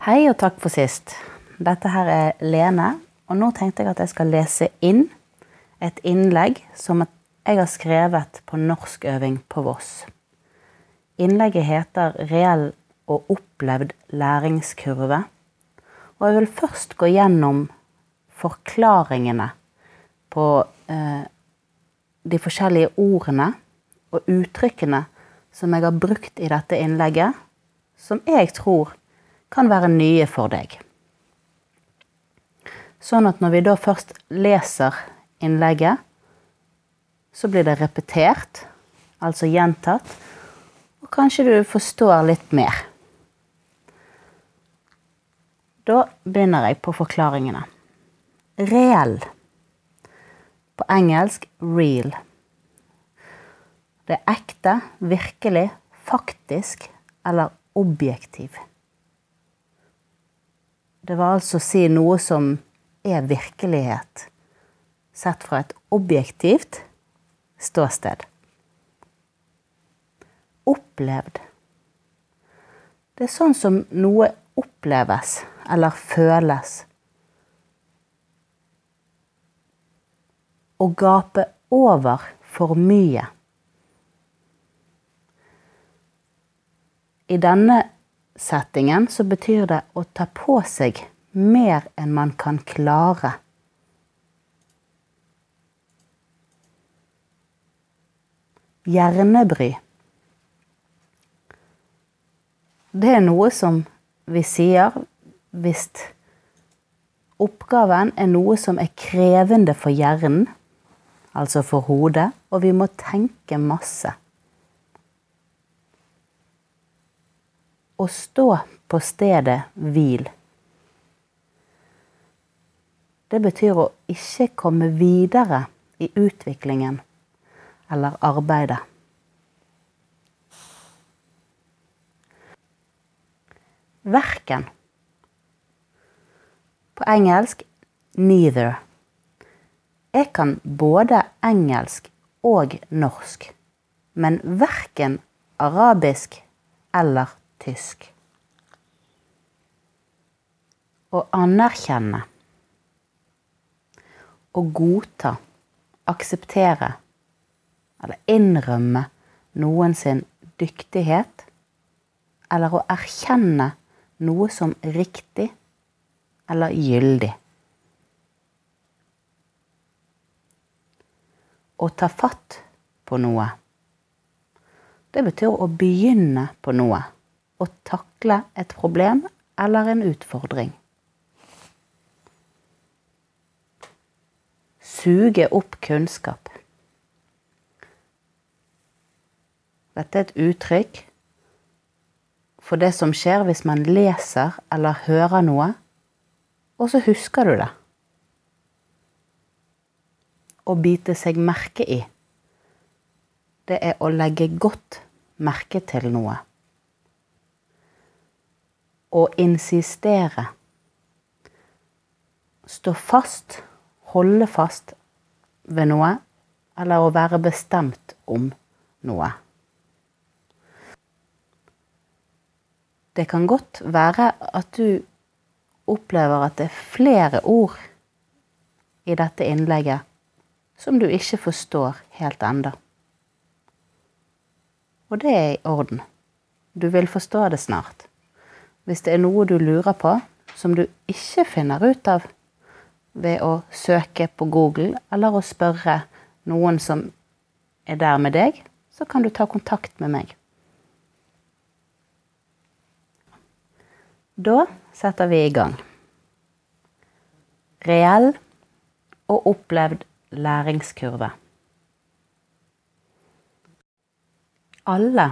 Hei og takk for sist. Dette her er Lene, og nå tenkte jeg at jeg skal lese inn et innlegg som jeg har skrevet på norskøving på Voss. Innlegget heter 'Reell og opplevd læringskurve'. Og jeg vil først gå gjennom forklaringene på eh, de forskjellige ordene og uttrykkene som jeg har brukt i dette innlegget, som jeg tror kan være nye for deg. Sånn at når vi da først leser innlegget, så blir det repetert, altså gjentatt, og kanskje du forstår litt mer. Da begynner jeg på forklaringene. Reell. På engelsk real. Det er ekte, virkelig, faktisk eller objektiv. Det var altså å si noe som er virkelighet, sett fra et objektivt ståsted. Opplevd. Det er sånn som noe oppleves eller føles. Å gape over for mye. I denne settingen så betyr det å ta på seg mer enn man kan klare. Hjernebry. Det er noe som vi sier hvis oppgaven er noe som er krevende for hjernen, altså for hodet, og vi må tenke masse. Å stå på stedet hvil. Det betyr å ikke komme videre i utviklingen eller arbeidet. Verken. På engelsk neither. Jeg kan både engelsk og norsk, men verken arabisk eller tysk. Å anerkjenne. Å godta, akseptere eller innrømme noen sin dyktighet. Eller å erkjenne noe som riktig eller gyldig. Å ta fatt på noe. Det betyr å begynne på noe. Å takle et problem eller en utfordring. Suge opp kunnskap. Dette er et uttrykk for det som skjer hvis man leser eller hører noe, og så husker du det. Å bite seg merke i. Det er å legge godt merke til noe. Å insistere. Stå fast, holde fast ved noe, eller å være bestemt om noe. Det kan godt være at du opplever at det er flere ord i dette innlegget som du ikke forstår helt enda. Og det er i orden. Du vil forstå det snart. Hvis det er noe du lurer på som du ikke finner ut av ved å søke på Google eller å spørre noen som er der med deg, så kan du ta kontakt med meg. Da setter vi i gang. Reell og opplevd læringskurve. Alle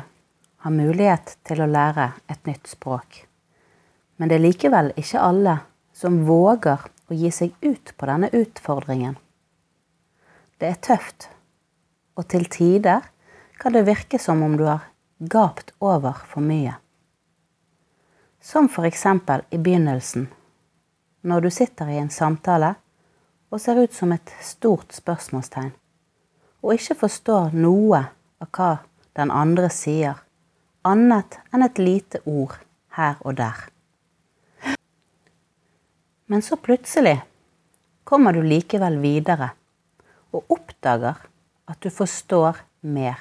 har mulighet til å lære et nytt språk. Men det er likevel ikke alle som våger å gi seg ut på denne utfordringen. Det er tøft, og til tider kan det virke som om du har gapt over for mye. Som for eksempel i begynnelsen, når du sitter i en samtale og ser ut som et stort spørsmålstegn, og ikke forstår noe av hva den andre sier, annet enn et lite ord her og der. Men så plutselig kommer du likevel videre og oppdager at du forstår mer.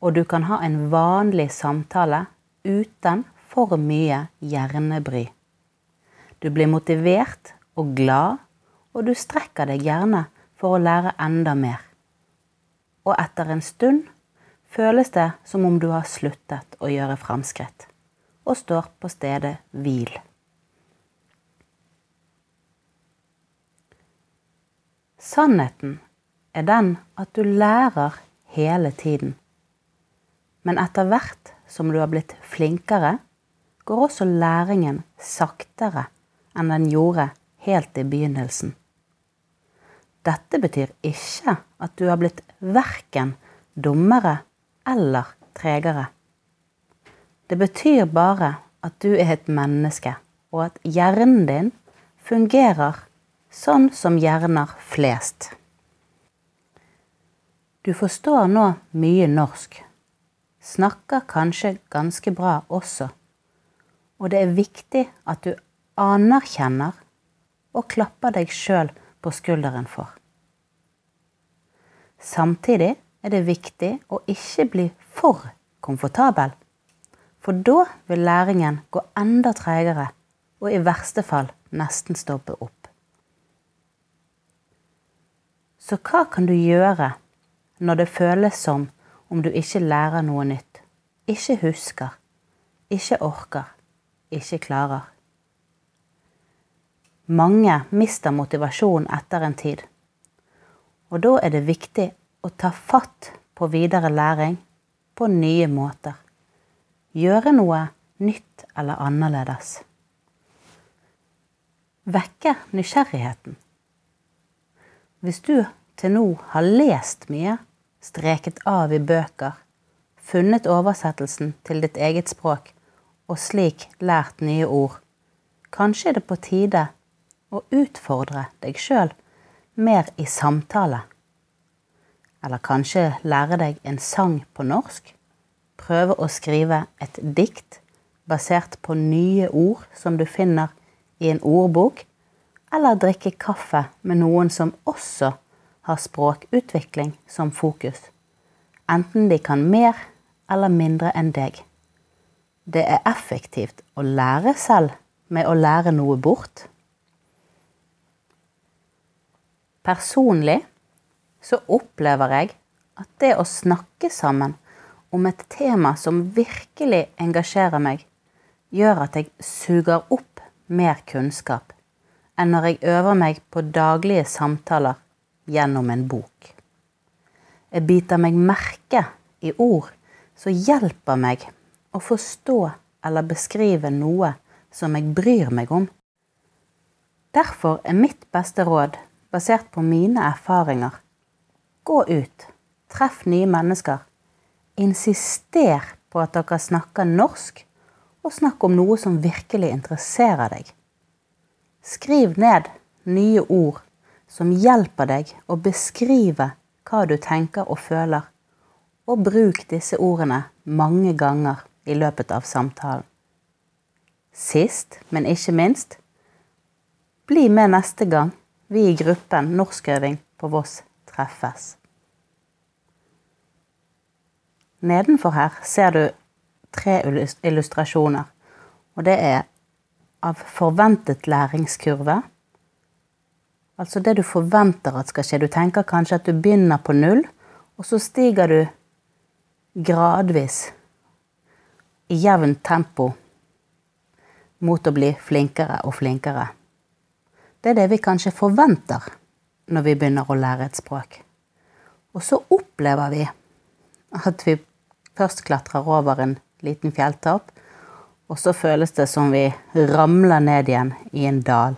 Og du kan ha en vanlig samtale uten for mye hjernebry. Du blir motivert og glad, og du strekker deg gjerne for å lære enda mer. Og etter en stund føles det som om du har sluttet å gjøre framskritt, og står på stedet hvil. Sannheten er den at du lærer hele tiden. Men etter hvert som du har blitt flinkere, går også læringen saktere enn den gjorde helt i begynnelsen. Dette betyr ikke at du har blitt verken dummere eller tregere. Det betyr bare at du er et menneske, og at hjernen din fungerer sånn som hjerner flest. Du forstår nå mye norsk, snakker kanskje ganske bra også, og det er viktig at du anerkjenner og klapper deg sjøl på skulderen for. Samtidig er det viktig å ikke bli for komfortabel, for da vil læringen gå enda tregere og i verste fall nesten stoppe opp. Så hva kan du gjøre når det føles som om du ikke lærer noe nytt, ikke husker, ikke orker, ikke klarer? Mange mister motivasjon etter en tid. Og da er det viktig å ta fatt på videre læring på nye måter. Gjøre noe nytt eller annerledes. Vekke nysgjerrigheten. Hvis du til nå har lest mye, streket av i bøker, funnet oversettelsen til ditt eget språk og slik lært nye ord, kanskje er det på tide å utfordre deg sjøl mer i samtale. Eller kanskje lære deg en sang på norsk. Prøve å skrive et dikt basert på nye ord som du finner i en ordbok. Eller drikke kaffe med noen som også har språkutvikling som fokus. Enten de kan mer eller mindre enn deg. Det er effektivt å lære selv med å lære noe bort. Personlig så opplever jeg at det å snakke sammen om et tema som virkelig engasjerer meg, gjør at jeg suger opp mer kunnskap enn når jeg øver meg på daglige samtaler gjennom en bok. Jeg biter meg merke i ord som hjelper meg å forstå eller beskrive noe som jeg bryr meg om. Derfor er mitt beste råd basert på mine erfaringer. Gå ut, treff nye mennesker. Insister på at dere snakker norsk, og snakk om noe som virkelig interesserer deg. Skriv ned nye ord som hjelper deg å beskrive hva du tenker og føler, og bruk disse ordene mange ganger i løpet av samtalen. Sist, men ikke minst, bli med neste gang vi i gruppen Norskøving på Voss treffes. Nedenfor her ser du tre illustrasjoner, og det er av forventet læringskurve. Altså det du forventer at skal skje. Du tenker kanskje at du begynner på null, og så stiger du gradvis i jevnt tempo mot å bli flinkere og flinkere. Det er det vi kanskje forventer når vi begynner å lære et språk. Og så opplever vi at vi først klatrer over en liten fjelltopp, og så føles det som vi ramler ned igjen i en dal.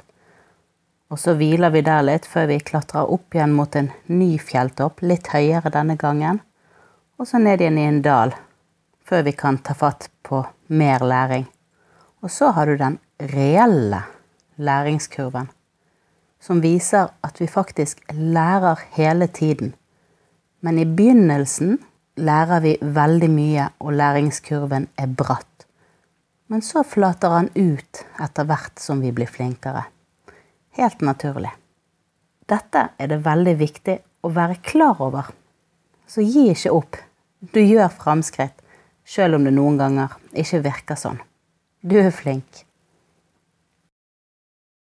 Og så hviler vi der litt før vi klatrer opp igjen mot en ny fjelltopp, litt høyere denne gangen, og så ned igjen i en dal før vi kan ta fatt på mer læring. Og så har du den reelle læringskurven som viser at vi faktisk lærer hele tiden. Men i begynnelsen lærer vi veldig mye, og læringskurven er bratt. Men så flater han ut etter hvert som vi blir flinkere. helt naturlig. Dette er det veldig viktig å være klar over. Så gi ikke opp. Du gjør framskritt, selv om det noen ganger ikke virker sånn. Du er flink.